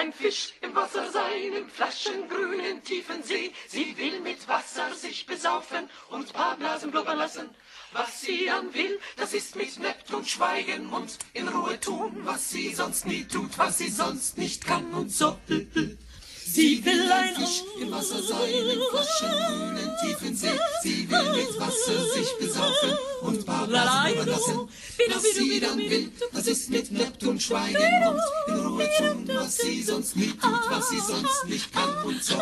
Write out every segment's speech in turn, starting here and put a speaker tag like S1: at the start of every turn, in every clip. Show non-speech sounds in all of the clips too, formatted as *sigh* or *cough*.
S1: ein Fisch im Wasser sein, im flaschengrünen tiefen See. Sie will mit Wasser sich besaufen und paar Blasen blubbern lassen. Was sie dann will, das ist mit Neptun schweigen und in Ruhe tun, was sie sonst nie tut, was sie sonst nicht kann und so. Sie will ein Fisch im Wasser sein, im frischen, grünen, tiefen See. Sie will mit Wasser sich besaufen und paar Blasen überlassen. Was sie dann will, das ist mit Neptun schweigen und in Ruhe tun, was sie sonst nie tut, was sie sonst nicht kann und so.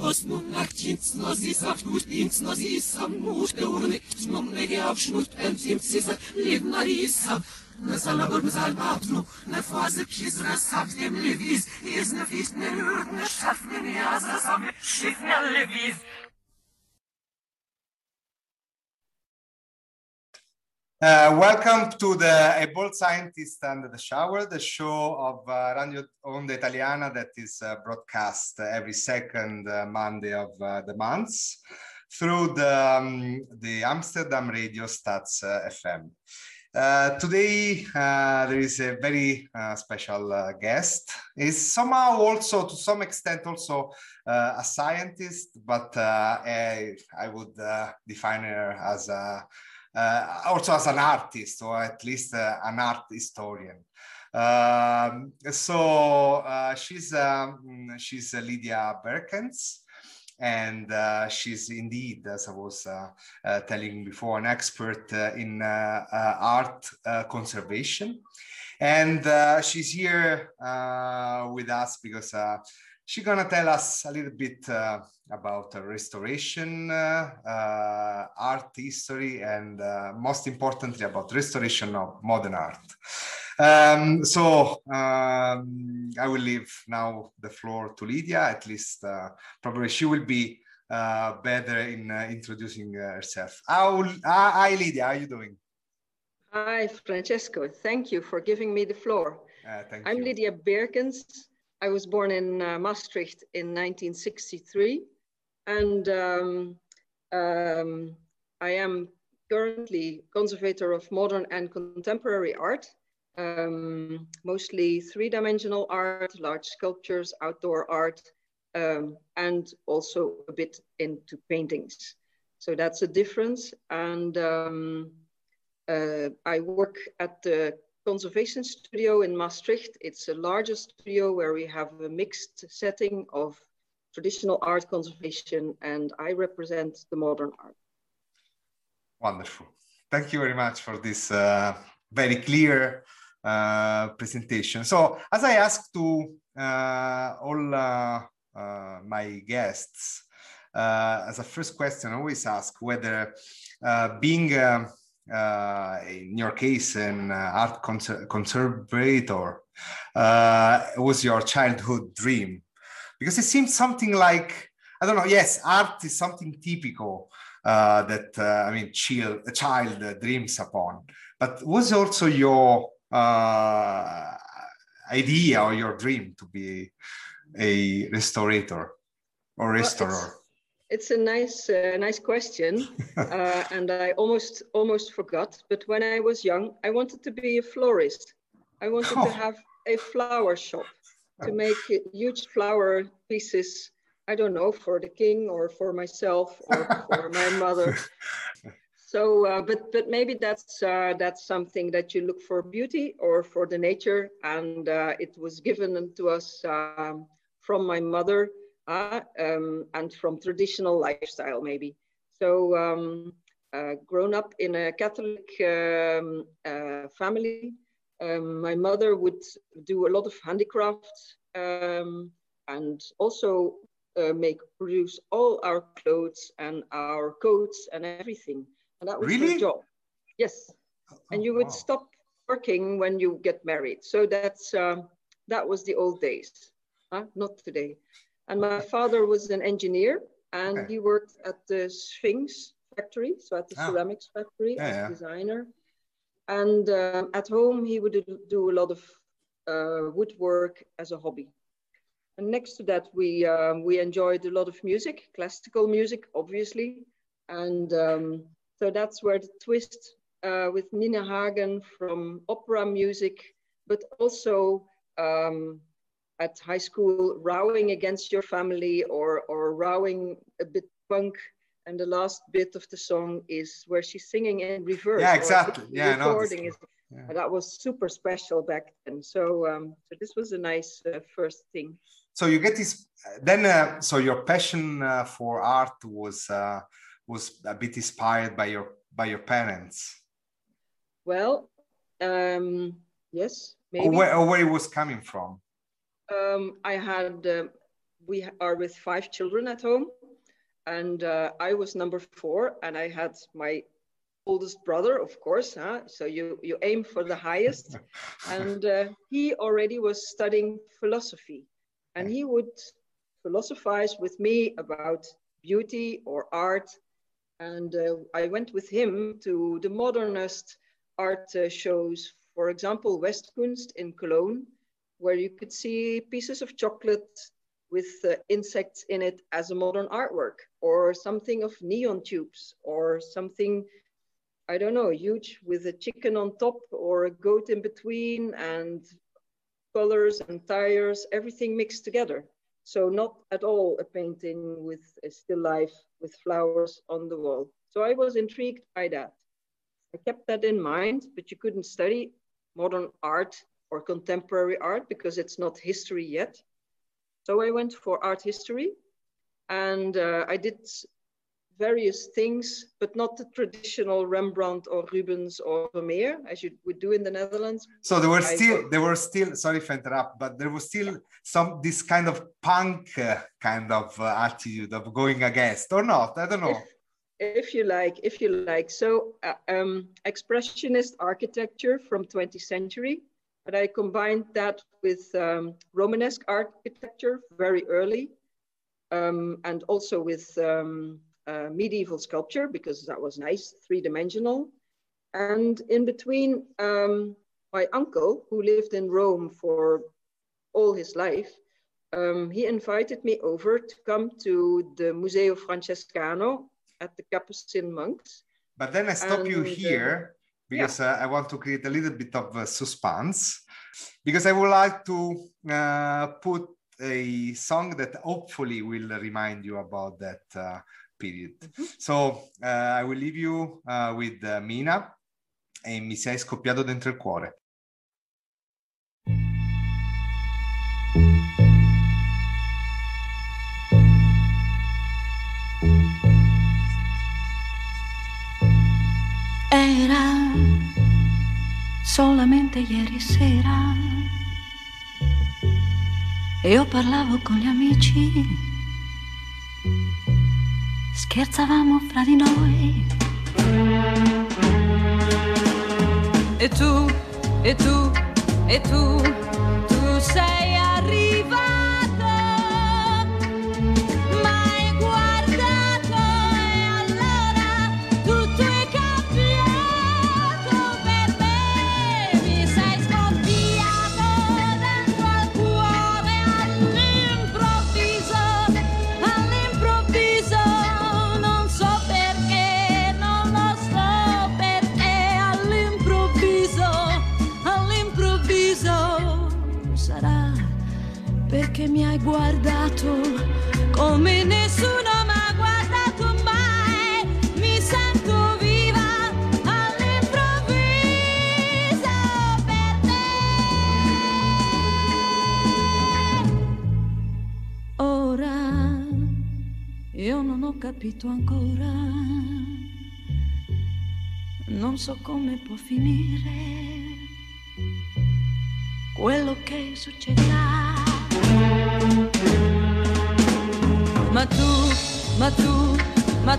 S1: Osmo nachtjins, no sie sagt gut, ins no sie sam mut, der Urne, snom nege aufschnut, entim sie sagt, leben
S2: Uh, welcome to the A Bold Scientist Under the Shower, the show of uh, Radio Onda Italiana that is uh, broadcast every second uh, Monday of uh, the month through the, um, the Amsterdam Radio Stats uh, FM. Uh, today uh, there is a very uh, special uh, guest. Is somehow also to some extent also uh, a scientist, but I, I would define her as a, also as an artist or at least an art historian. Um, so she's um, she's Lydia Beerkens and uh, she's indeed, as I was uh, uh, telling before, an expert uh, in uh, uh, art conservation. And she's here with us because she's gonna tell us a little bit about restoration, art history, and most importantly about restoration of modern art. Um, so um, I will leave now the floor to Lydia. At least uh, probably she will be uh, better in uh, introducing uh, herself. How, hi, Lydia. How are you doing?
S3: Hi, Francesco. Thank you for giving me the floor.
S2: Uh, thank
S3: I'm
S2: you.
S3: Lydia Beerkens. I was born in uh, Maastricht in 1963, and um, um, I am currently conservator of modern and contemporary art um, mostly three-dimensional art, large sculptures, outdoor art, um, and also a bit into paintings. So that's a difference. And um, uh, I work at the Conservation Studio in Maastricht. It's a larger studio where we have a mixed setting of traditional art conservation, and I represent the modern art.
S2: Wonderful. Thank you very much for this uh, very clear uh, presentation. So as I asked to uh, all uh, uh my guests, uh, as a first question, I always ask whether being in your case an art conser conservator was your childhood dream, because it seems something like I don't know. Yes, art is something typical that I mean, child, a child dreams upon. But was also your uh, idea or your dream to be a restorator or restorer? Well,
S3: it's, it's, a nice, uh, nice question, *laughs* uh, and I almost almost forgot. But when I was young, I wanted to be a florist. I wanted oh. to have a flower shop to make huge flower pieces. I don't know for the king or for myself or for my mother. *laughs* So, uh, but but maybe that's uh, that's something that you look for beauty or for the nature, and uh, it was given to us um, from my mother uh, um, and from traditional lifestyle maybe. So, um, uh, grown up in a Catholic um, uh, family, um, my mother would do a lot of handicrafts um, and also make produce all our clothes and our coats and everything. And that was
S2: really?
S3: her job. Yes. Oh, and you would wow. stop working when you get married. So that's um, that was the old days, huh? not today. And my father was an engineer and okay. he worked at the Sphinx factory, so at the ah. ceramics factory yeah, as yeah. designer. And uh, at home, he would do a lot of uh, woodwork as a hobby. And next to that, we um, we enjoyed a lot of music, classical music, obviously, and um, so that's where the twist uh, with Nina Hagen from opera music, but also um, at high school rowing against your family or or rowing a bit punk. And the last bit of the song is where she's singing in reverse.
S2: Yeah exactly. Yeah
S3: recording is, yeah. that was super special back then. So um so this was a nice uh, first thing.
S2: So you get this then uh, so your passion uh, for art was uh, was a bit inspired by your by your parents
S3: well um yes maybe
S2: or where, or where it was coming from
S3: um, I had, uh, we are with five children at home, and uh, I was number four, and I had my oldest brother, of course. Huh? So you you aim for the highest, *laughs* and uh, he already was studying philosophy, and he would philosophize with me about beauty or art, and uh, I went with him to the modernist art uh, shows, for example, Westkunst in Cologne where you could see pieces of chocolate with uh, insects in it as a modern artwork, or something of neon tubes, or something, I don't know, huge with a chicken on top or a goat in between, and colors and tires, everything mixed together. So not at all a painting with a still life with flowers on the wall. So I was intrigued by that. I kept that in mind, but you couldn't study modern art or contemporary art because it's not history yet. So I went for art history and uh, I did various things, but not the traditional Rembrandt or Rubens or Vermeer as you would do in the Netherlands.
S2: So there were still, there were still, sorry if I interrupt, but there was still some, this kind of punk uh, kind of uh, attitude of going against or not, I don't know.
S3: If, if you like, if you like. So uh, um, expressionist architecture from 20th century, but I combined that with um, Romanesque architecture very early, um, and also with um, uh, medieval sculpture because that was nice, three-dimensional. And in between, um, my uncle, who lived in Rome for all his life, um, he invited me over to come to the Museo Francescano at the Capuchin monks.
S2: But then I stop and, you uh, here because yeah. uh, I want to create a little bit of uh, suspense because I would like to uh, put a song that hopefully will remind you about that uh, period. Mm-hmm. So uh, I will leave you uh, with Mina e mi sei scoppiato dentro il cuore.
S4: solamente ieri sera. Io parlavo con gli amici, scherzavamo fra di noi. E tu, e tu, e tu, tu sei arrivato. Guardato come nessuno mi ha guardato mai. Mi sento viva all'improvviso per te. Ora io non ho capito ancora, non so come può finire quello che succederà. Ma tu, ma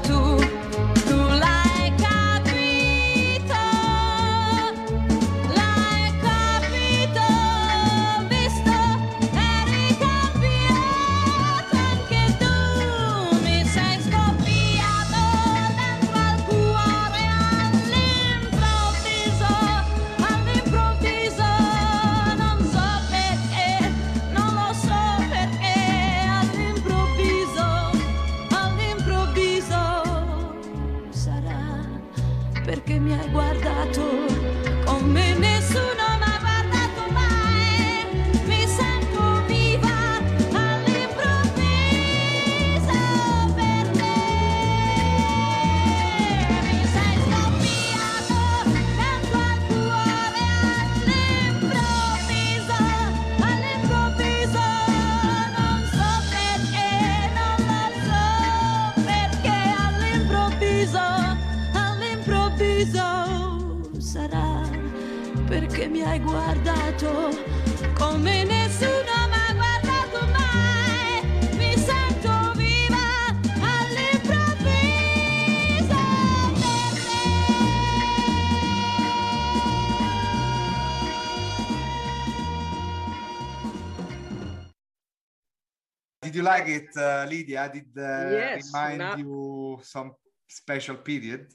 S2: Did you like it, uh, Lydia? Did uh,
S3: Yes,
S2: remind
S3: now-
S2: you some special period?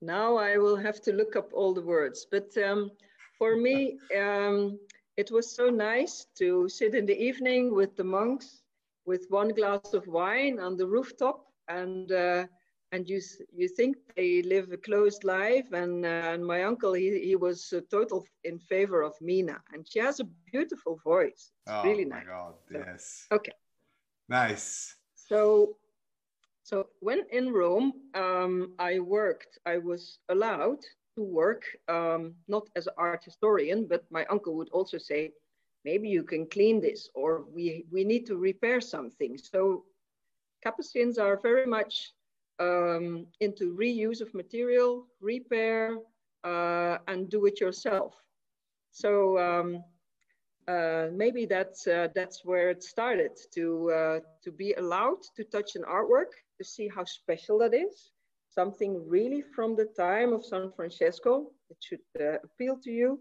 S3: Now I will have to look up all the words. But um, for me, *laughs* um, it was so nice to sit in the evening with the monks with one glass of wine on the rooftop. And, uh, and you, you think they live a closed life. And, uh, and my uncle, he, he was uh, total in favor of Mina. And she has a beautiful voice. It's
S2: Oh
S3: really
S2: my
S3: nice.
S2: God!
S3: So-
S2: Yes.
S3: Okay.
S2: Nice.
S3: So, so when in Rome, um, I worked. I was allowed to work um, not as an art historian, but my uncle would also say, maybe you can clean this, or we we need to repair something. So, Capuchins are very much um, into reuse of material, repair, uh, and do it yourself. So. Um, uh, maybe that's uh, that's where it started to uh, to be allowed to touch an artwork to see how special that is something really from the time of San Francesco it should uh, appeal to you.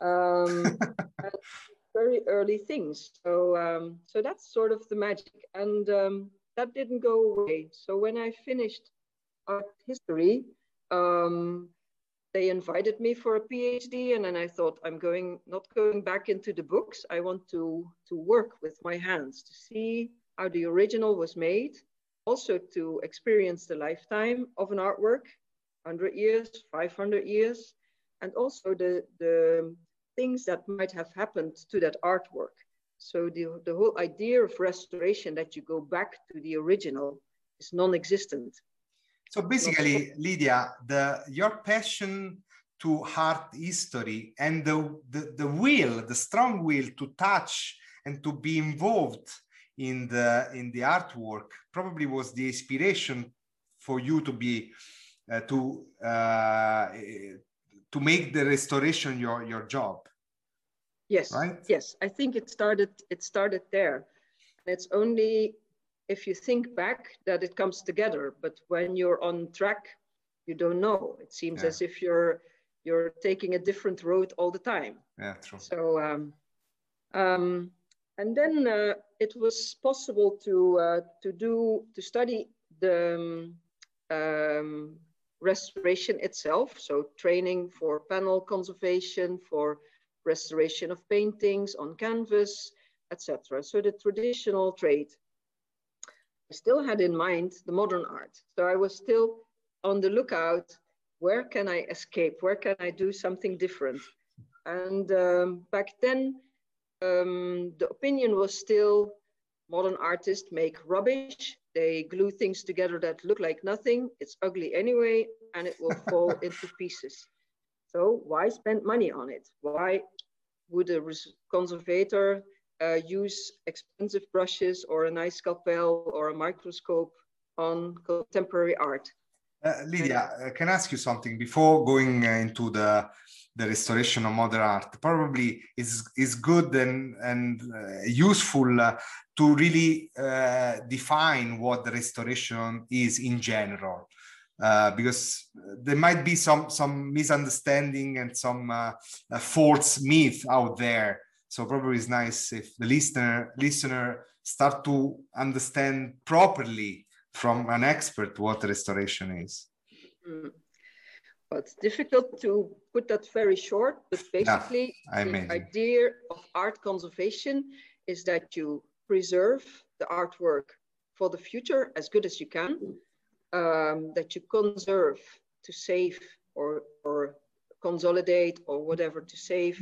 S3: Um, *laughs* very early things so um, so that's sort of the magic and um, that didn't go away. So when I finished art history um, they invited me for a PhD, and then I thought I'm going not going back into the books. I want to to work with my hands to see how the original was made, also to experience the lifetime of an artwork, 100 years, 500 years, and also the the things that might have happened to that artwork. So the the whole idea of restoration that you go back to the original is non-existent.
S2: So basically, Lydia, the your passion to art history and the, the, the will, the strong will to touch and to be involved in the in the artwork probably was the inspiration for you to be uh, to uh, to make the restoration your your job.
S3: Yes.
S2: Right?
S3: Yes. I think it started it started there. It's only if you think back that it comes together. But when you're on track, you don't know. It seems
S2: Yeah.
S3: as if you're you're taking a different road all the time.
S2: Yeah, true.
S3: So um, um, and then uh, it was possible to uh, to do to study the um, um, restoration itself. So training for panel conservation, for restoration of paintings on canvas, etc. So the traditional trade. Still had in mind the modern art. So I was still on the lookout. Where can I escape? Where can I do something different? And um, back then, um, the opinion was still modern artists make rubbish. They glue things together that look like nothing. It's ugly anyway, and it will fall *laughs* into pieces. So why spend money on it? Why would a res- conservator use expensive brushes or a nice scalpel or a microscope on contemporary art?
S2: Uh, Lydia, uh, can I ask you something before going uh, into the the restoration of modern art? Probably is is good and and uh, useful uh, to really uh, define what the restoration is in general, uh, because there might be some some misunderstanding and some uh, uh, false myth out there. So probably it's nice if the listener listener start to understand properly from an expert what restoration is.
S3: Mm. Well, it's difficult to put that very short, but basically,
S2: I
S3: the idea of art conservation is that you preserve the artwork for the future as good as you can, um, that you conserve to save or, or consolidate or whatever to save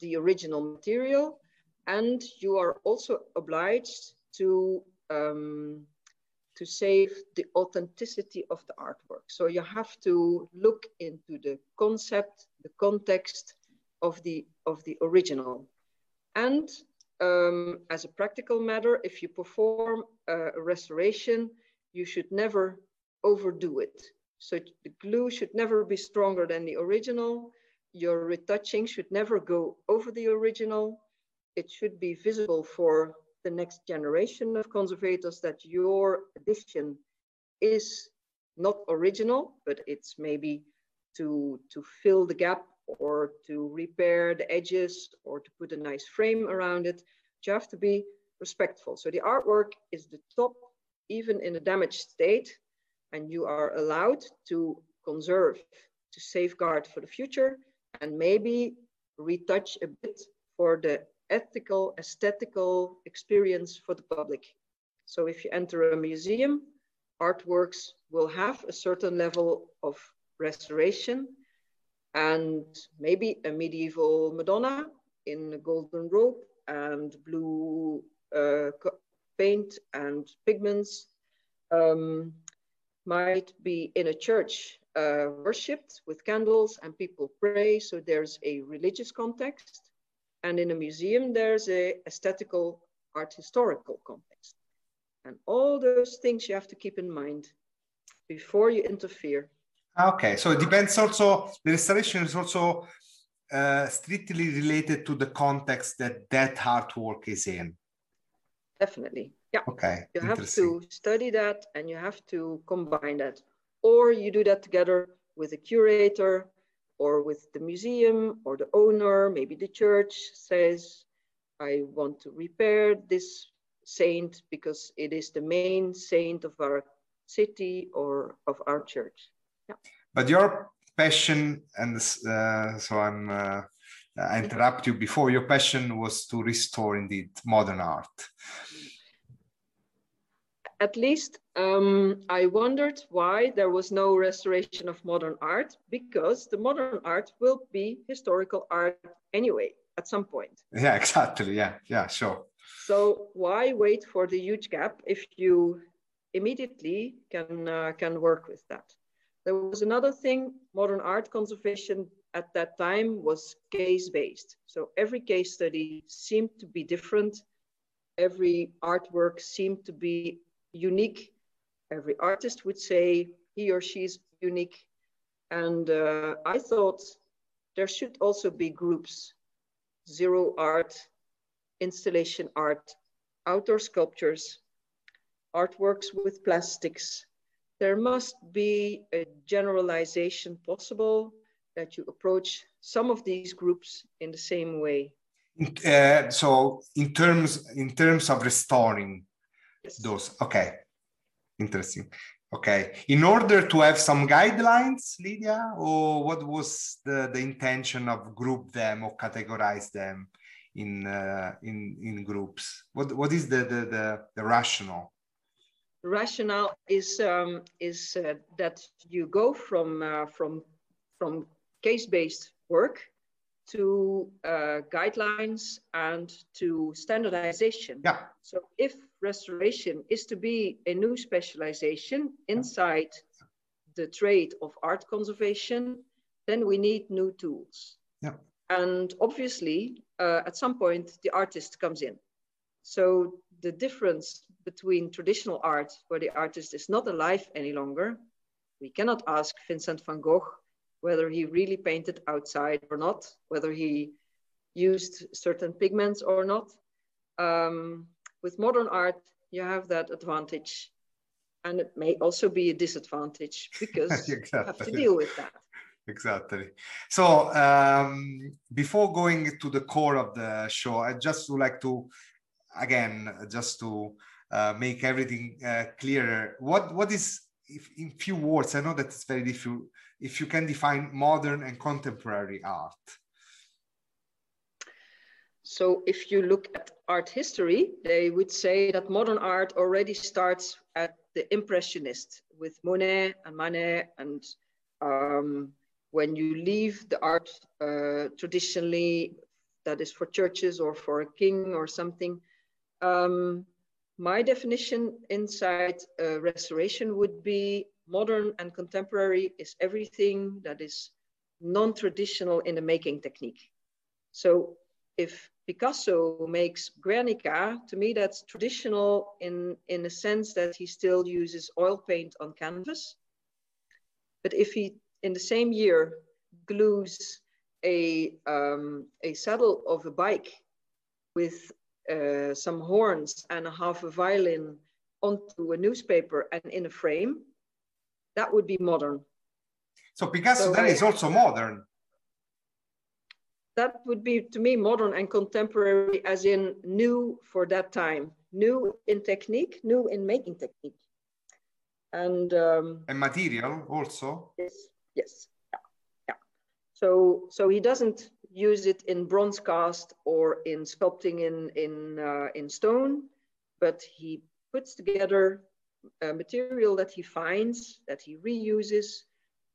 S3: the original material. And you are also obliged to um, to save the authenticity of the artwork. So you have to look into the concept, the context of the of the original. And um, as a practical matter, if you perform a restoration, you should never overdo it. So the glue should never be stronger than the original. Your retouching should never go over the original. It should be visible for the next generation of conservators that your addition is not original, but it's maybe to, to fill the gap or to repair the edges or to put a nice frame around it. You have to be respectful. So the artwork is the top, even in a damaged state, and you are allowed to conserve, to safeguard for the future, and maybe retouch a bit for the ethical, aesthetical experience for the public. So if you enter a museum, artworks will have a certain level of restoration and maybe a medieval Madonna in a golden robe and blue uh, paint and pigments um, might be in a church uh, worshipped with candles and people pray. So there's a religious context. And in a museum, there's a aesthetical art historical context. And all those things you have to keep in mind before you interfere.
S2: Okay, so it depends also, the restoration is also uh, strictly related to the context that that artwork is in.
S3: Definitely. Yeah.
S2: Okay.
S3: You have to study that and you have to combine that. Or you do that together with a curator or with the museum or the owner, maybe the church says, I want to repair this saint because it is the main saint of our city or of our church. Yeah.
S2: But your passion, and uh, so I'm, uh, I interrupt you before, your passion was to restore indeed modern art.
S3: At least um, I wondered why there was no restoration of modern art because the modern art will be historical art anyway at some point. *laughs*
S2: Yeah, exactly. Yeah, yeah, sure.
S3: So why wait for the huge gap if you immediately can uh, can work with that? There was another thing, modern art conservation at that time was case-based. So every case study seemed to be different. Every artwork seemed to be unique. Every artist would say he or she's unique. And uh, I thought there should also be groups, zero art, installation art, outdoor sculptures, artworks with plastics, there must be a generalization possible that you approach some of these groups in the same way.
S2: Uh, so in terms in terms of restoring yes. those, okay, interesting. Okay, in order to have some guidelines, Lydia, or what was the, the intention of group them or categorize them in uh, in in groups? What what is the the the, the rationale?
S3: rationale is um, is uh, that you go from uh, from from case-based work to uh, guidelines and to standardization.
S2: Yeah.
S3: So if restoration is to be a new specialization inside the trade of art conservation, then we need new tools.
S2: Yeah.
S3: And obviously, uh, at some point, the artist comes in. So the difference between traditional art, where the artist is not alive any longer, we cannot ask Vincent van Gogh whether he really painted outside or not, whether he used certain pigments or not. Um, with modern art, you have that advantage. And it may also be a disadvantage *laughs* because exactly. you have to deal with that.
S2: Exactly. So um, before going to the core of the show, I just would like to, again, just to uh, make everything uh, clearer. What what is if, in few words? I know that it's very difficult. If you can define modern and contemporary art.
S3: So if you look at art history, they would say that modern art already starts at the Impressionist with Monet and Manet. And um, when you leave the art uh, traditionally, that is for churches or for a king or something, um, my definition inside uh, restoration would be modern and contemporary is everything that is non-traditional in the making technique. So if Picasso makes Guernica, to me that's traditional in, in a sense that he still uses oil paint on canvas. But if he, in the same year, glues a, um, a saddle of a bike with uh, some horns and a half a violin onto a newspaper and in a frame, that would be modern.
S2: So Picasso
S3: So
S2: then is also modern.
S3: That would be to me modern and contemporary, as in new for that time, new in technique, new in making technique. And um,
S2: And material also.
S3: Yes, yes, yeah, yeah. So, so he doesn't use it in bronze cast or in sculpting in in uh, in stone, but he puts together a material that he finds that he reuses,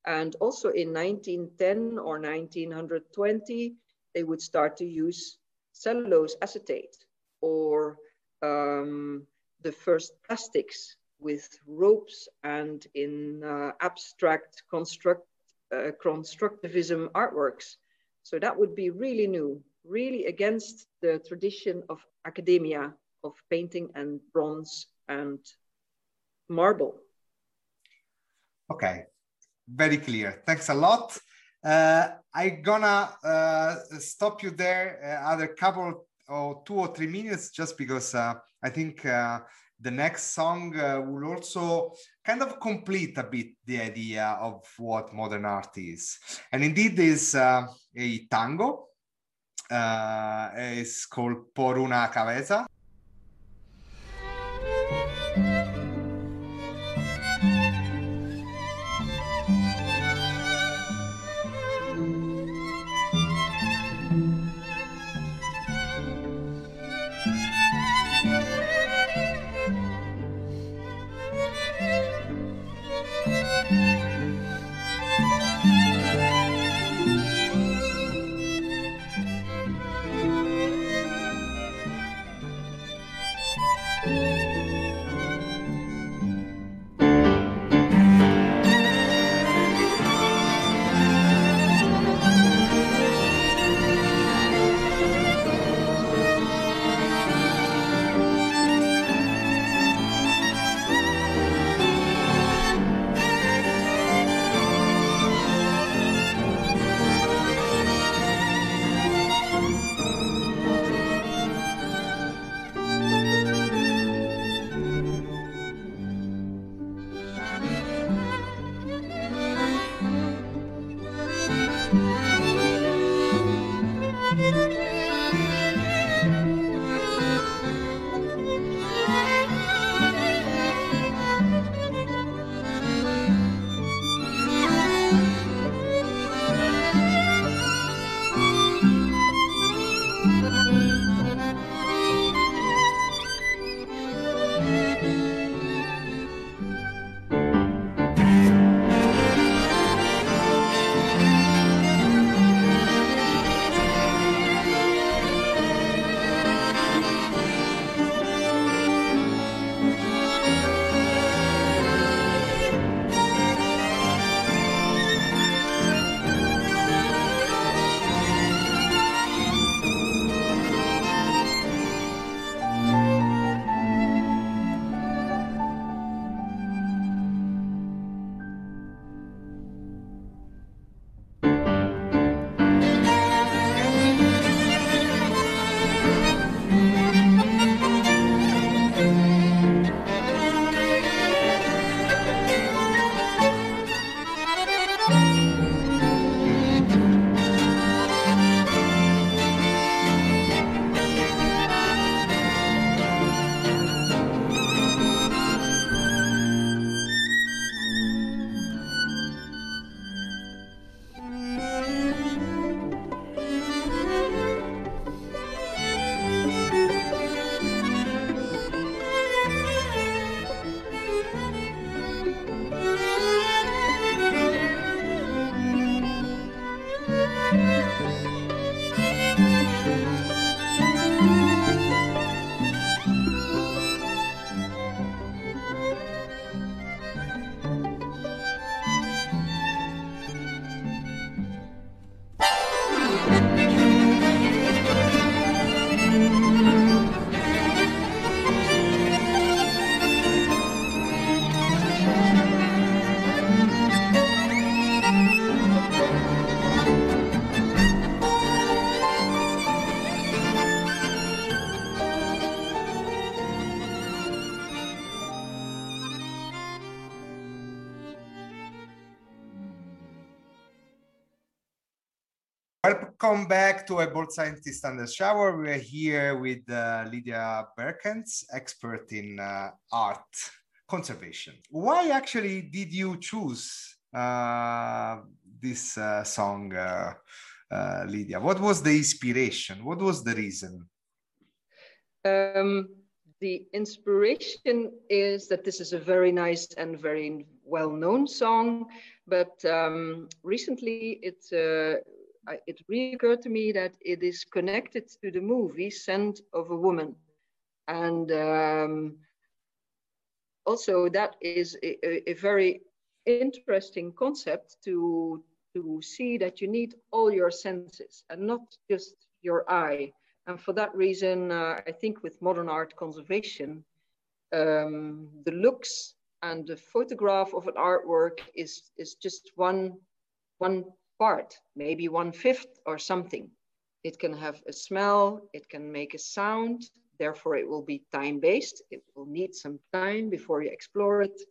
S3: and also in 1910 or 1920 they would start to use cellulose acetate or um, the first plastics with ropes and in uh, abstract construct, uh, constructivism artworks. So that would be really new, really against the tradition of academia of painting and bronze and marble.
S2: Okay, very clear. Thanks a lot. Uh, I'm gonna uh, stop you there uh, other couple or two or three minutes just because I think the next song uh, will also kind of complete a bit the idea of what modern art is. And indeed is uh, a tango. Uh, it's called Por una cabeza. Welcome back to a bold scientist under shower. We're here with uh, Lydia Beerkens, expert in uh, art conservation. Why actually did you choose uh, this uh, song, uh, uh, Lydia? What was the inspiration? What was the reason?
S3: Um, the inspiration is that this is a very nice and very well-known song, but um, recently it uh, it reoccurred to me that it is connected to the movie Scent of a Woman, and um, also that is a, a, very interesting concept to to see that you need all your senses and not just your eye. And for that reason, uh, I think with modern art conservation, um, the looks and the photograph of an artwork is, is just one, one part, maybe one fifth or something. It can have a smell, it can make a sound, therefore it will be time-based. It will need some time before you explore it.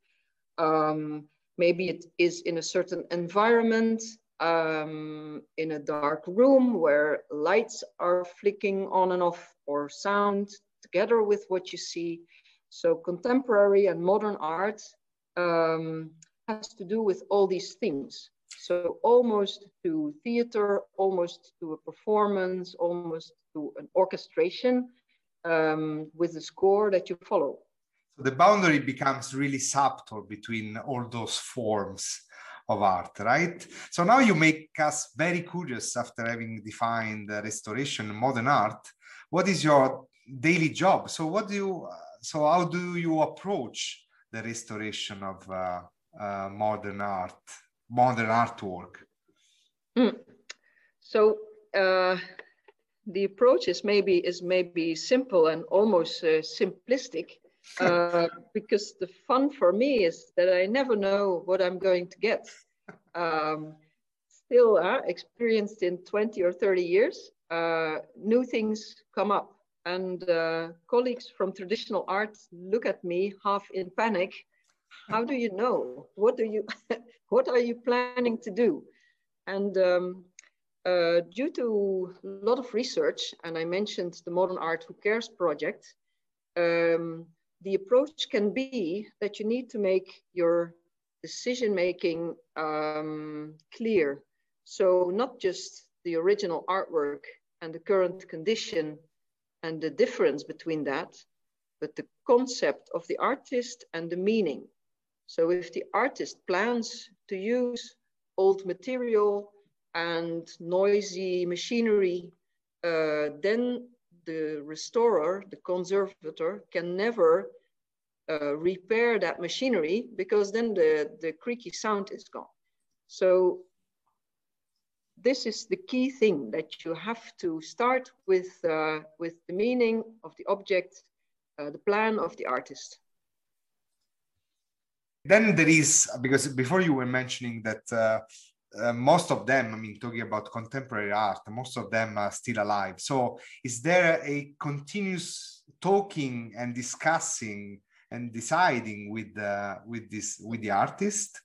S3: Um, maybe it is in a certain environment, um, in a dark room where lights are flicking on and off or sound together with what you see. So contemporary and modern art um, has to do with all these things. So almost to theater, almost to a performance, almost to an orchestration um, with the score that you follow.
S2: So the boundary becomes really subtle between all those forms of art, right? So now you make us very curious after having defined restoration modern art. What is your daily job? So what do you so how do you approach the restoration of uh, uh, modern art, modern artwork?
S3: Mm. So uh, the approach is maybe is maybe simple and almost uh, simplistic, *laughs* uh, because the fun for me is that I never know what I'm going to get. Um, still, uh, experienced in 20 or 30 years, new things come up and uh, colleagues from traditional arts look at me half in panic. How do you know? What do you, *laughs* what are you planning to do? And um, uh, due to a lot of research, and I mentioned the Modern Art Who Cares project, um, the approach can be that you need to make your decision making um, clear. So not just the original artwork and the current condition and the difference between that, but the concept of the artist and the meaning. So if the artist plans to use old material and noisy machinery, uh, then the restorer, the conservator, can never uh, repair that machinery because then the, the creaky sound is gone. So this is the key thing that you have to start with, uh, with the meaning of the object, uh, the plan of the artist.
S2: Then there is, because before you were mentioning that uh, uh most of them, I mean, talking about contemporary art, most of them are still alive. So is there a continuous talking and discussing and deciding with, uh, with, this, with the artist?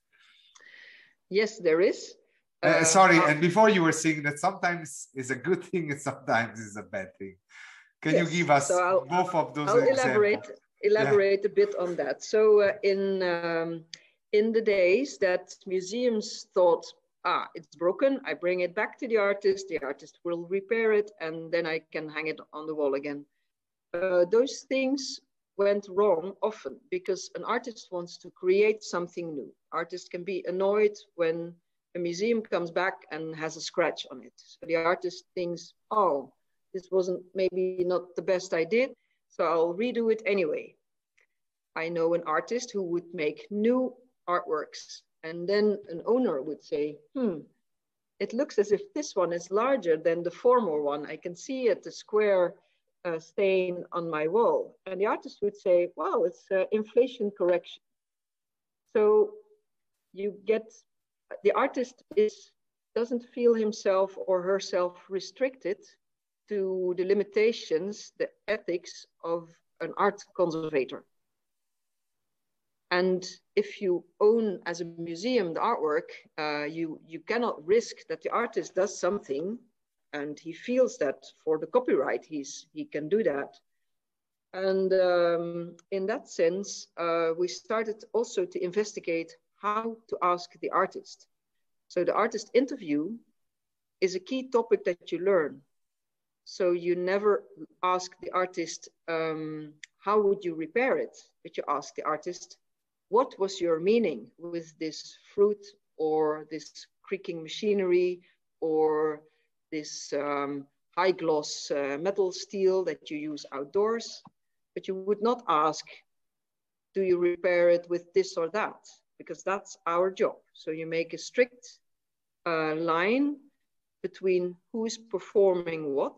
S3: Yes, there is.
S2: Uh, uh, sorry, uh, and before you were saying that sometimes is a good *laughs* thing and sometimes is a bad thing. Can yes, you give us so both of those?
S3: I'll examples? elaborate elaborate yeah. a bit on that. So uh, in um, in the days that museums thought, ah, it's broken, I bring it back to the artist, the artist will repair it, and then I can hang it on the wall again. Uh, those things went wrong often because an artist wants to create something new. Artists can be annoyed when a museum comes back and has a scratch on it. So the artist thinks, oh, this wasn't maybe not the best I did, so I'll redo it anyway. I know an artist who would make new artworks and then an owner would say, hmm, it looks as if this one is larger than the former one. I can see it, the square uh, stain on my wall. And the artist would say, wow, it's uh, inflation correction. So you get the artist is doesn't feel himself or herself restricted to the limitations, the ethics of an art conservator. And if you own as a museum the artwork, uh, you, you cannot risk that the artist does something and he feels that for the copyright, he's, he can do that. And um, in that sense, uh, we started also to investigate how to ask the artist. So the artist interview is a key topic that you learn. So you never ask the artist, um, how would you repair it? But you ask the artist, what was your meaning with this fruit or this creaking machinery or this um, high gloss uh, metal steel that you use outdoors? But you would not ask, do you repair it with this or that? Because that's our job. So you make a strict uh, line between who is performing what,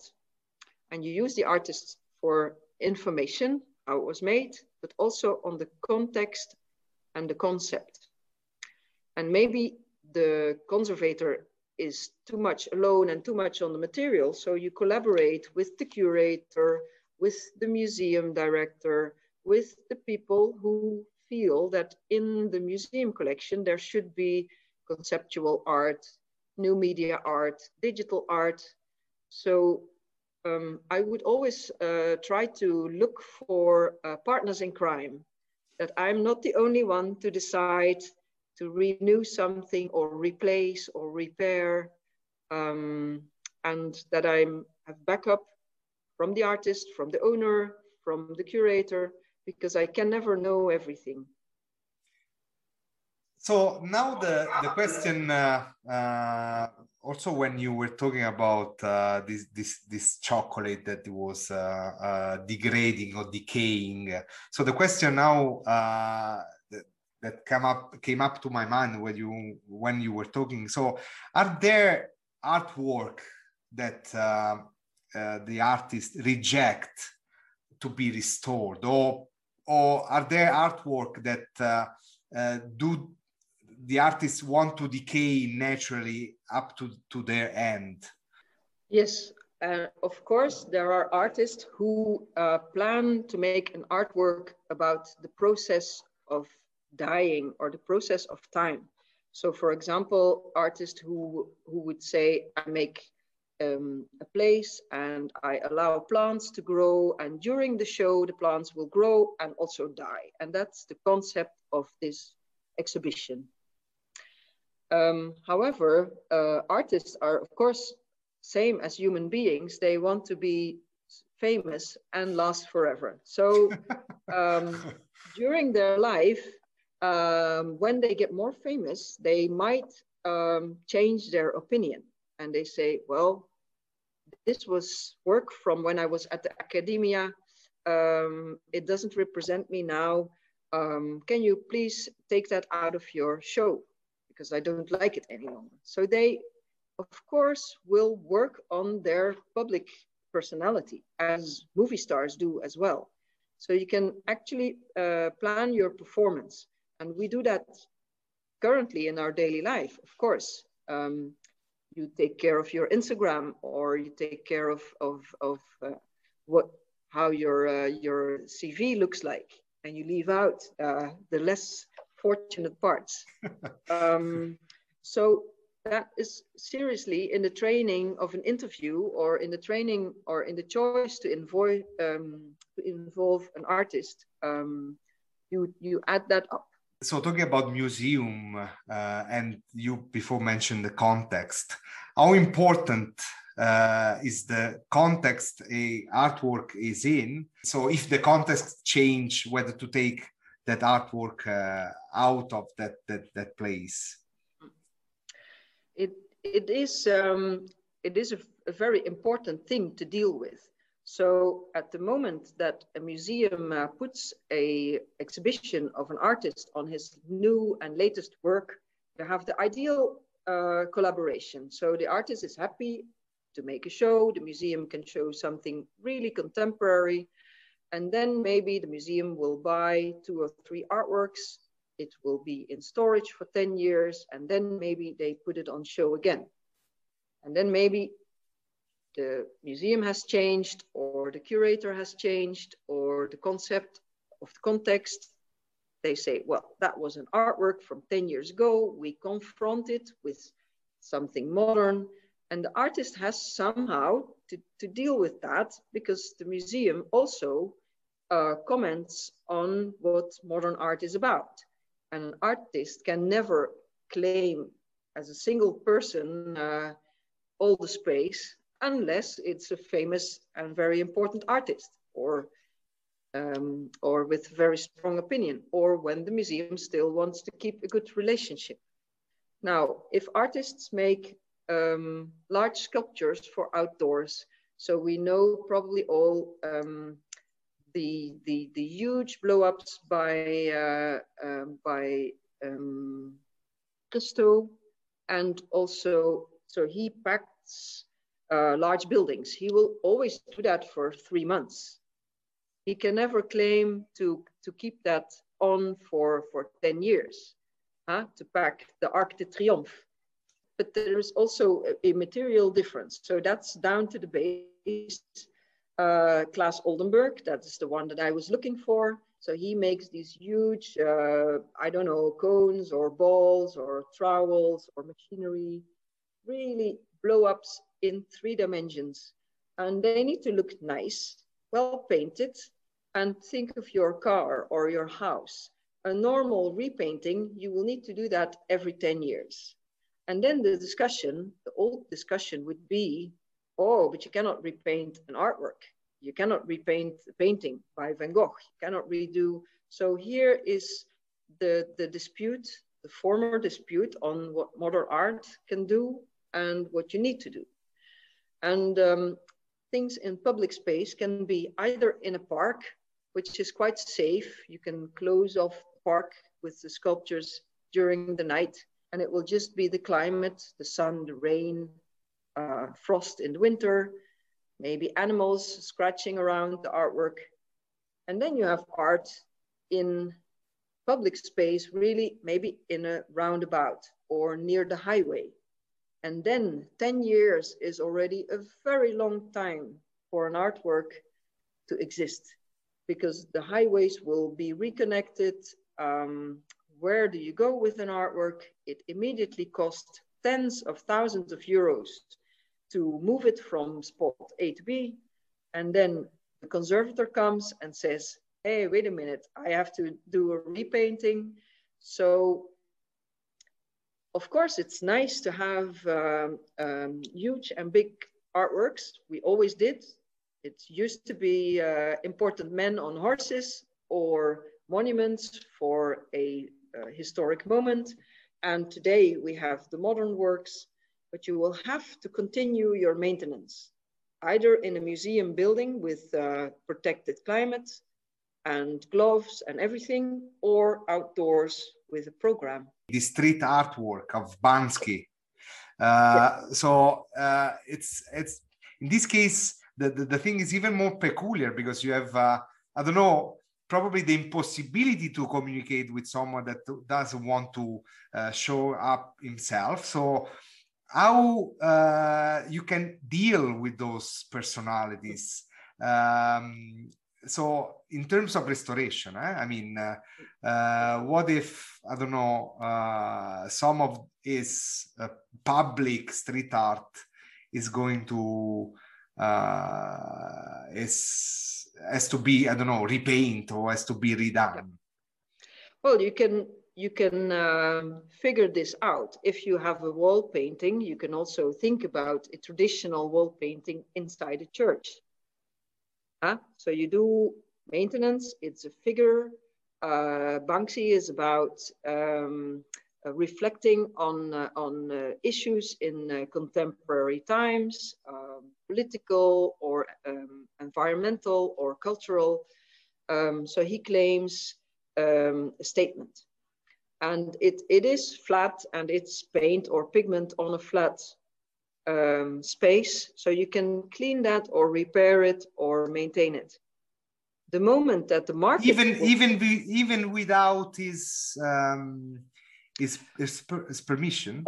S3: and you use the artist for information, how it was made, but also on the context and the concept. And maybe the conservator is too much alone and too much on the material, so you collaborate with the curator, with the museum director, with the people who feel that in the museum collection there should be conceptual art, new media art, digital art. So um, I would always uh, try to look for uh, partners in crime, that I'm not the only one to decide to renew something or replace or repair, um, and that I have backup from the artist, from the owner, from the curator, because I can never know everything.
S2: So now the, the question, uh, uh, also when you were talking about uh, this, this, this chocolate that was uh, uh, degrading or decaying. So the question now uh, that, that came up, came up to my mind when you, when you were talking. So are there artwork that the artist reject to be restored or, or are there artwork that do the artists want to decay naturally up to, to their end.
S3: Yes, uh, of course, there are artists who uh, plan to make an artwork about the process of dying or the process of time. So, for example, artists who, who would say, I make um, a place and I allow plants to grow, and during the show, the plants will grow and also die. And that's the concept of this exhibition. Um, however, uh, artists are, of course, same as human beings. They want to be famous and last forever. So *laughs* um, during their life, um, when they get more famous, they might um, change their opinion and they say, well, this was work from when I was at the academia. Um, it doesn't represent me now. Um, can you please take that out of your show? Because I don't like it any longer. So they, of course, will work on their public personality as movie stars do as well. So you can actually uh, plan your performance. And we do that currently in our daily life, of course. Um, you take care of your Instagram or you take care of, of, of uh, what, how your, uh, your CV looks like and you leave out uh, the less fortunate parts. *laughs* um, so that is seriously in the training of an interview or in the training or in the choice to involve, um, to involve an artist, um, you, you add that up.
S2: So talking about museum uh, and you before mentioned the context, how important uh, is the context a artwork is in. So if the context change, whether to take that artwork uh, out of that that that place?
S3: It it is um, it is a, a, very important thing to deal with. So at the moment that a museum uh, puts a exhibition of an artist on his new and latest work you have the ideal uh, collaboration. So the artist is happy to make a show. The museum can show something really contemporary and then maybe the museum will buy two or three artworks. It will be in storage for 10 years. And then maybe they put it on show again. And then maybe the museum has changed or the curator has changed or the concept of the context. They say, well, that was an artwork from 10 years ago. We confront it with something modern And the artist has somehow to, to deal with that because the museum also uh, comments on what modern art is about. And an artist can never claim as a single person uh, all the space unless it's a famous and very important artist or um, or with very strong opinion or when the museum still wants to keep a good relationship. Now, if artists make um, large sculptures for outdoors, so we know probably all um, the, the, the huge blow-ups by, uh, um, by um, and also, so he packs uh, large buildings. He will always do that for three months. He can never claim to, to keep that on for, for 10 years, huh? to pack the Arc de Triomphe. But there is also a, a material difference. So that's down to the base. Uh, Claes Oldenburg, that is the one that I was looking for. So he makes these huge, uh, I don't know, cones or balls or trowels or machinery, really blow ups in three dimensions. And they need to look nice, well painted, and think of your car or your house. A normal repainting, you will need to do that every 10 years. And then the discussion, the old discussion would be, oh, but you cannot repaint an artwork. You cannot repaint a painting by Van Gogh. You cannot redo. So here is the, the dispute, the former dispute on what modern art can do and what you need to do. And um, things in public space can be either in a park, which is quite safe. You can close off the park with the sculptures during the night and it will just be the climate, the sun, the rain, uh, frost in the winter, maybe animals scratching around the artwork. And then you have art in public space, really maybe in a roundabout or near the highway. And then 10 years is already a very long time for an artwork to exist because the highways will be reconnected. Um, where do you go with an artwork? It immediately costs tens of thousands of euros to move it from spot A to B. And then the conservator comes and says, hey, wait a minute, I have to do a repainting. So of course, it's nice to have um, um, huge and big artworks. We always did. It used to be uh, important men on horses or monuments for a, a historic moment. And today we have the modern works, but you will have to continue your maintenance, either in a museum building with uh, protected climate and gloves and everything, or outdoors with a program
S2: the street artwork of Bansky. Uh, so uh, it's it's in this case the, the, the thing is even more peculiar because you have uh, I don't know probably the impossibility to communicate with someone that doesn't want to uh, show up himself. So how uh, you can deal with those personalities. Um, so in terms of restoration eh, i mean uh, uh, what if i don't know uh, some of his uh, public street art is going to uh, is has to be i don't know repaint or has to be redone?
S3: Well you can you can um, figure this out if you have a wall painting you can also think about a traditional wall painting inside a church Huh? So you do maintenance, it's a figure. Uh, Banksy is about um, uh, reflecting on, uh, on uh, issues in uh, contemporary times, um, political or um, environmental or cultural. Um, so he claims a statement. And it, it is flat and it's paint or pigment on a flat um, space. So you can clean that or repair it or maintain it. The moment that the market
S2: even even be, even without his um his, his, his permission.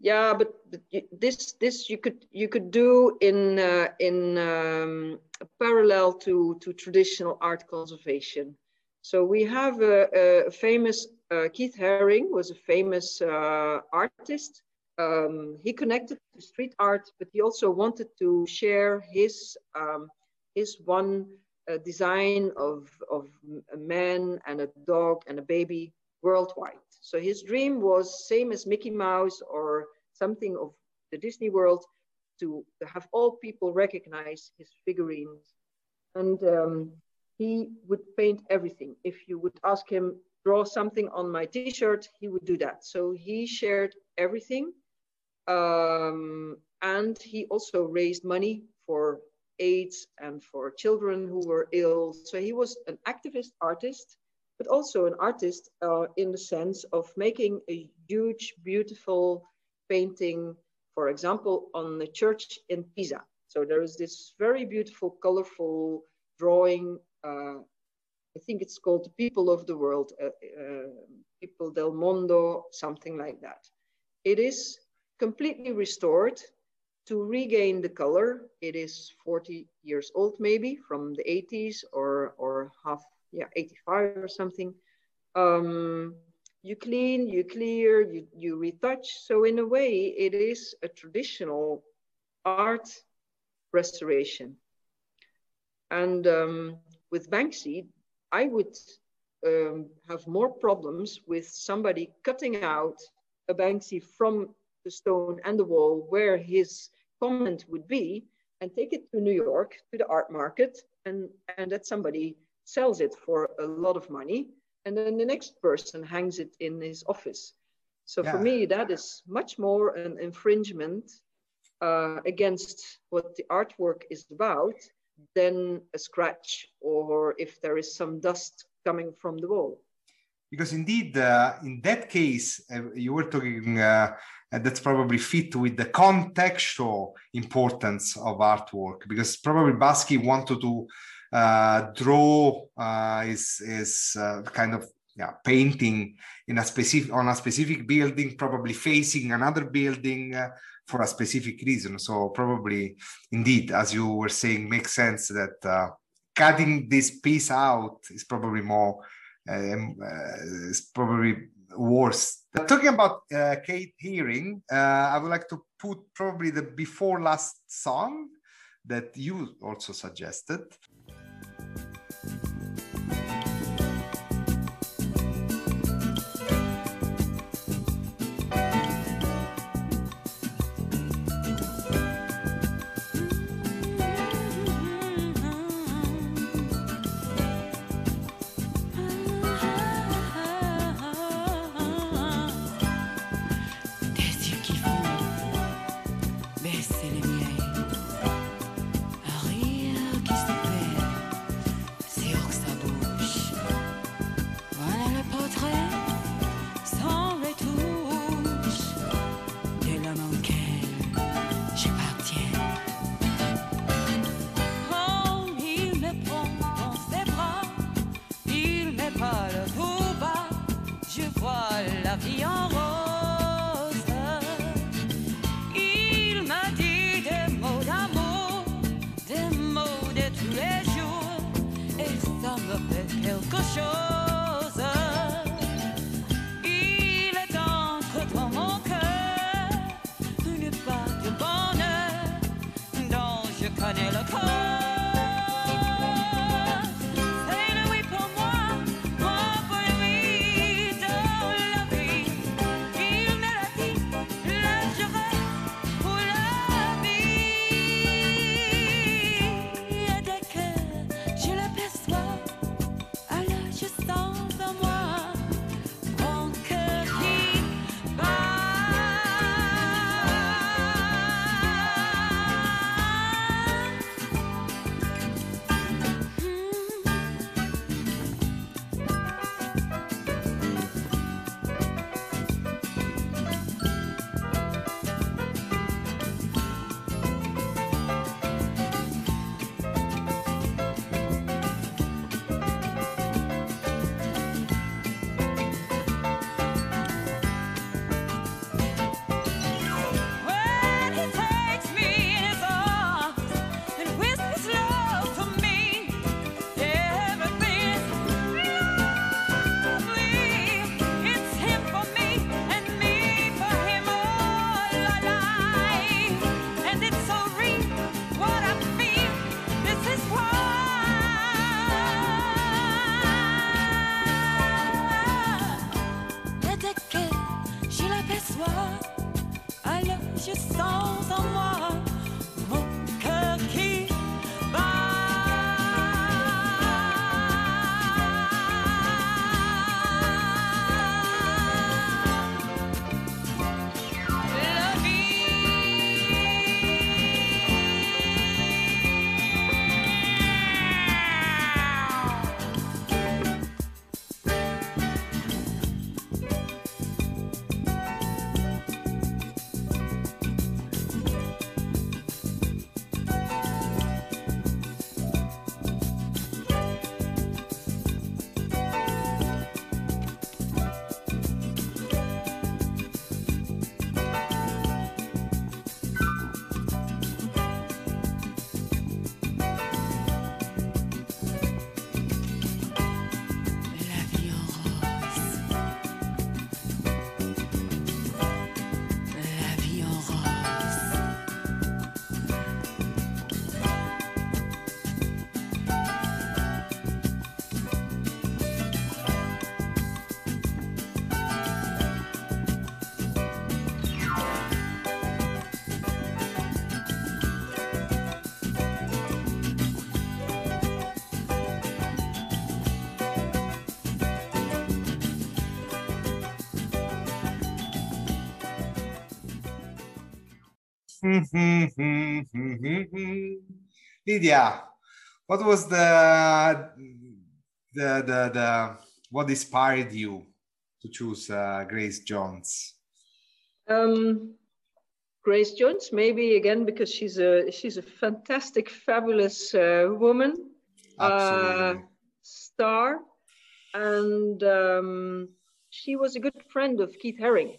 S3: Yeah but, but, this this you could you could do in uh, in um, parallel to to traditional art conservation. So we have a, a famous uh, keith haring was a famous uh, artist um, he connected to street art, but he also wanted to share his um, his one uh, design of of a man and a dog and a baby worldwide. So his dream was same as Mickey Mouse or something of the Disney world to, have all people recognize his figurines. And um, he would paint everything. If you would ask him, draw something on my t-shirt, he would do that. So he shared everything. Um, and he also raised money for AIDS and for children who were ill. So he was an activist artist, but also an artist uh, in the sense of making a huge, beautiful painting, for example, on the church in Pisa. So there is this very beautiful, colorful drawing. Uh, I think it's called People of the World, uh, uh, People del Mondo, something like that. It is completely restored to regain the color. It is 40 years old, maybe from the 80s or, or half, yeah, 85 or something. Um, you clean, you clear, you, you retouch. So in a way, it is a traditional art restoration. And um, with Banksy, I would um, have more problems with somebody cutting out a Banksy from the stone and the wall where his comment would be and take it to New York to the art market and, and that somebody sells it for a lot of money and then the next person hangs it in his office. So yeah. for me, that is much more an infringement uh, against what the artwork is about than a scratch or if there is some dust coming from the wall.
S1: Because indeed, uh, in that case, uh, you were talking, uh, that's probably fit with the contextual importance of artwork, because probably Basquiat wanted to uh, draw uh, is is uh, kind of yeah painting in a specific on a specific building, probably facing another building uh, for a specific reason. So probably indeed, as you were saying, makes sense that uh, cutting this piece out is probably more um, uh, is probably worse. Talking about Keith Haring, I would like to put probably the before last song that you also suggested. *laughs*
S2: Lydia, what was the, the, the, the, what inspired you to choose uh, Grace Jones?
S3: Um, Grace Jones, maybe again because she's a she's a fantastic, fabulous uh, woman, uh, star, and um, she was a good friend of Keith Haring.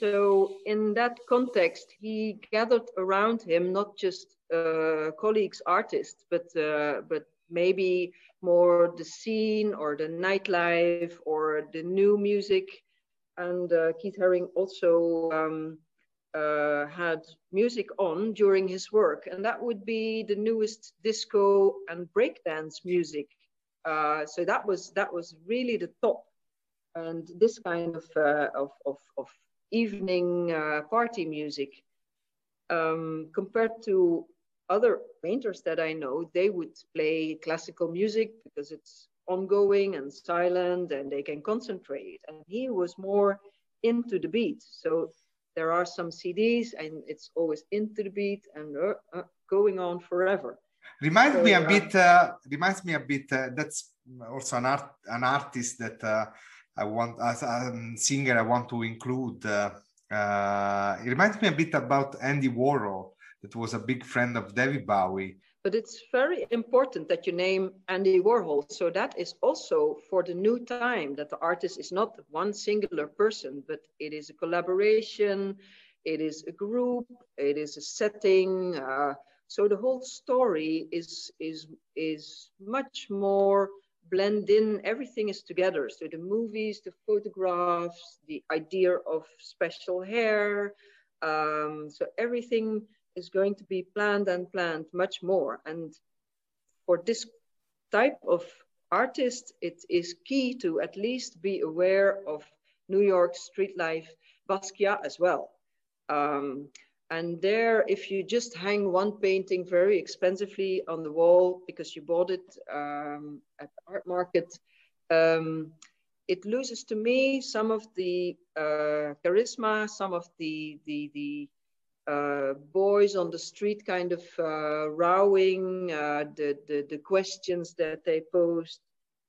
S3: So in that context, he gathered around him not just uh, colleagues, artists, but uh, but maybe more the scene or the nightlife or the new music. And uh, Keith Haring also um, uh, had music on during his work, and that would be the newest disco and breakdance music. Uh, so that was that was really the top. And this kind of uh, of, of, of evening uh, party music. Um, compared to other painters that I know, they would play classical music because it's ongoing and silent and they can concentrate. And he was more into the beat. So there are some CDs and it's always into the beat and uh, uh, going on forever.
S2: Reminds so, me a uh, bit. Uh, reminds me a bit. Uh, that's also an art, an artist that uh, I want as a singer I want to include. Uh, uh, it reminds me a bit about Andy Warhol, that was a big friend of David Bowie.
S3: But it's very important that you name Andy Warhol. So that is also for the new time that the artist is not one singular person, but it is a collaboration, it is a group, it is a setting. Uh, so the whole story is is is much more blend in, everything is together. So the movies, the photographs, the idea of special hair. Um, so everything is going to be planned and planned much more. And for this type of artist, it is key to at least be aware of New York street life, Basquiat as well. Um, and there, if you just hang one painting very expensively on the wall because you bought it um, at the art market, um, it loses to me some of the uh, charisma, some of the the the uh, boys on the street kind of uh, rowing, uh, the, the the questions that they posed,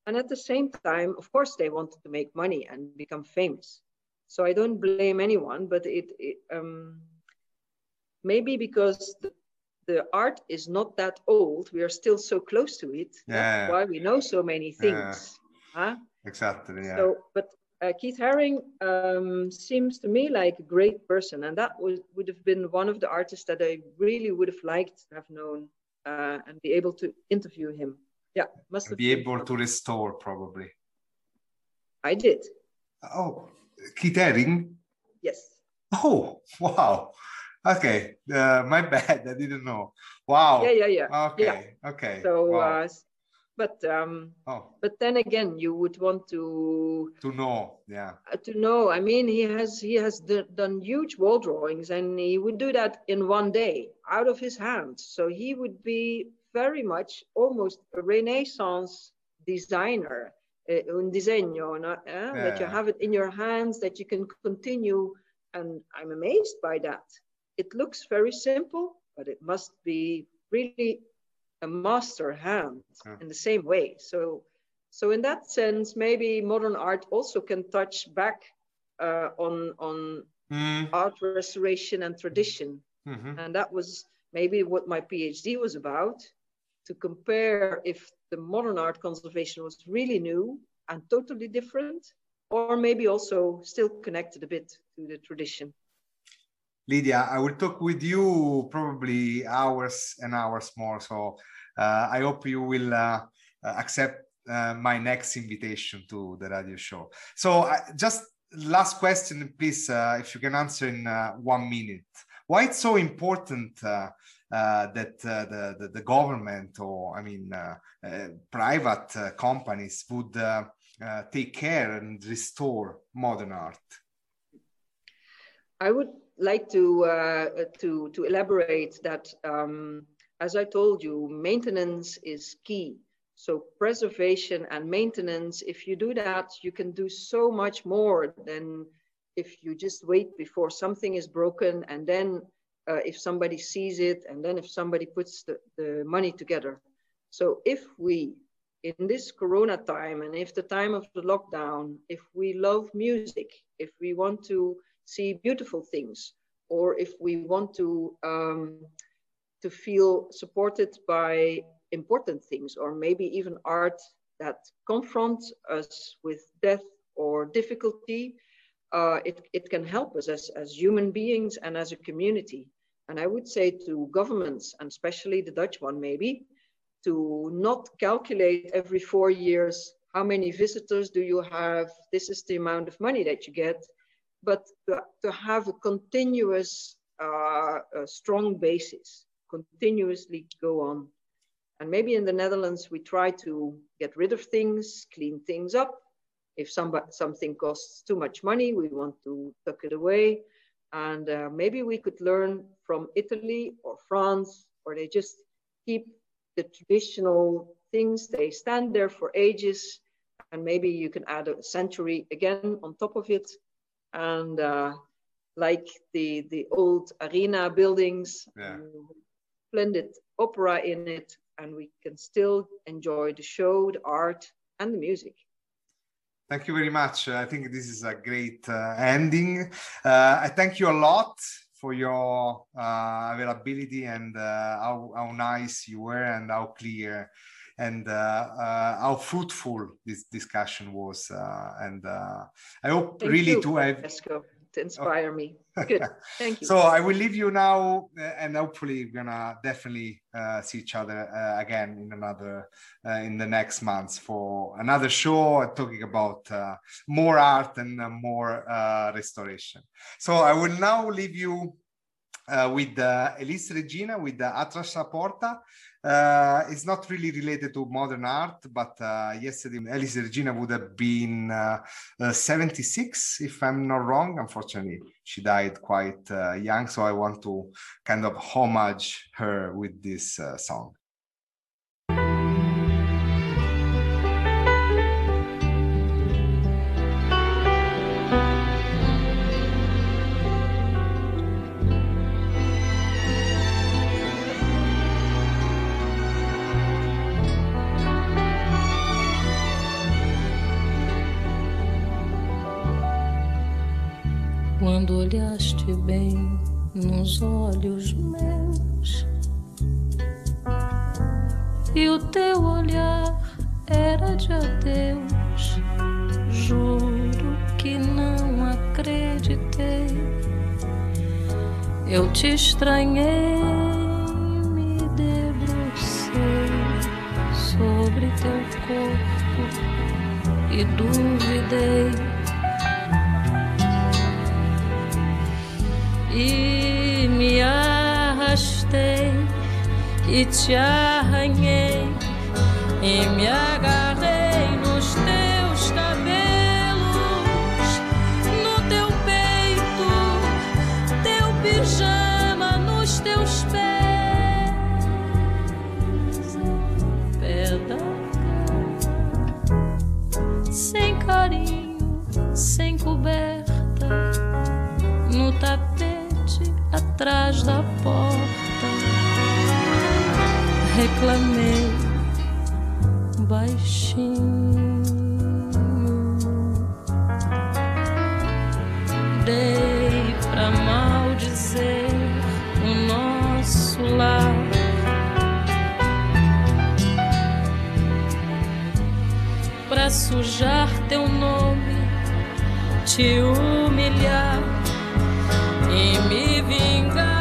S3: and at the same time, of course, they wanted to make money and become famous. So I don't blame anyone, but it, it um, maybe because the, the art is not that old, we are still so close to it. Yeah. That's why we know so many things. Yeah. Huh?
S2: Exactly. Yeah.
S3: So, but uh, Keith Haring um, seems to me like a great person, and that would, would have been one of the artists that I really would have liked to have known uh, and be able to interview him. Yeah,
S2: must have be able to restore probably.
S3: I did.
S2: Oh, Keith Haring.
S3: Yes.
S2: Oh *laughs* wow! Okay, uh, my *laughs* bad. I didn't know. Wow.
S3: Yeah, yeah, yeah.
S2: Okay,
S3: yeah.
S2: okay.
S3: So, wow. uh, but um, oh. but then again, you would want to
S2: to know, yeah.
S3: Uh, to know. I mean, he has he has done huge wall drawings, and he would do that in one day out of his hands. So he would be very much almost a Renaissance designer, uh, un disegno, uh, yeah. that you have it in your hands, that you can continue. And I'm amazed by that it looks very simple, but it must be really a master hand yeah. in the same way. So, so in that sense, maybe modern art also can touch back uh, on on mm. art restoration and tradition, mm-hmm. and that was maybe what my PhD was about to compare if the modern art conservation was really new and totally different, or maybe also still connected a bit to the tradition.
S2: Lydia, I will talk with you probably hours and hours more. So uh, I hope you will uh, accept uh, my next invitation to the radio show. So just last question, please, uh, if you can answer in uh, one minute. Why it's so important uh, that the, the, the, government or, I mean, private companies would take care and restore modern art?
S3: I would like to, uh, to, to elaborate that, um, as I told you, maintenance is key. So preservation and maintenance, if you do that, you can do so much more than if you just wait before something is broken and then uh, if somebody sees it and then if somebody puts the, the money together. So if we, in this Corona time and if the time of the lockdown, if we love music, if we want to see beautiful things, or if we want to um, to feel supported by important things, or maybe even art that confronts us with death or difficulty, uh, it, it can help us as, as human beings and as a community. And I would say to governments, and especially the Dutch one maybe, to not calculate every four years how many visitors do you have, this is the amount of money that you get, but to, to have a continuous, uh, a strong basis, continuously go on. And maybe in the Netherlands, we try to get rid of things, clean things up. If somebody, something costs too much money, we want to tuck it away. And uh, maybe we could learn from Italy or France, or they just keep the traditional things. They stand there for ages, and maybe you can add a century again on top of it. And uh, like the, the old arena buildings,
S2: Yeah.
S3: splendid opera in it, and we can still enjoy the show, the art, and the music.
S2: Thank you very much. I think this is a great uh, ending. Uh, I thank you a lot for your uh, availability and uh, how, how nice you were and how clear and uh, uh, how fruitful this discussion was. Uh, and uh, I hope
S3: Thank
S2: really
S3: you,
S2: to have
S3: Francesco, to inspire me. Good, *laughs* thank you.
S2: so I will leave you now, and hopefully we're gonna definitely uh, see each other uh, again in another uh, in the next months for another show talking about uh, more art and more uh, restoration. So I will now leave you uh, with uh, Elis Regina with the Atras Porta. Uh, it's not really related to modern art, but uh, yesterday Elis Regina would have been uh, uh, 76, if I'm not wrong. Unfortunately, she died quite uh, young, so I want to kind of homage her with this uh, song.
S4: Quando olhaste bem nos olhos meus e o teu olhar era de adeus, juro que não acreditei. Eu te estranhei, me debrucei sobre teu corpo e duvidei. E me arrastei e te arranhei e me agarrei nos teus cabelos, no teu peito, teu pijama nos teus pés, pé sem carinho, sem coberta atrás da porta. Reclamei baixinho. Dei pra maldizer o nosso lar. Pra sujar teu nome, te humilhar e me vingar.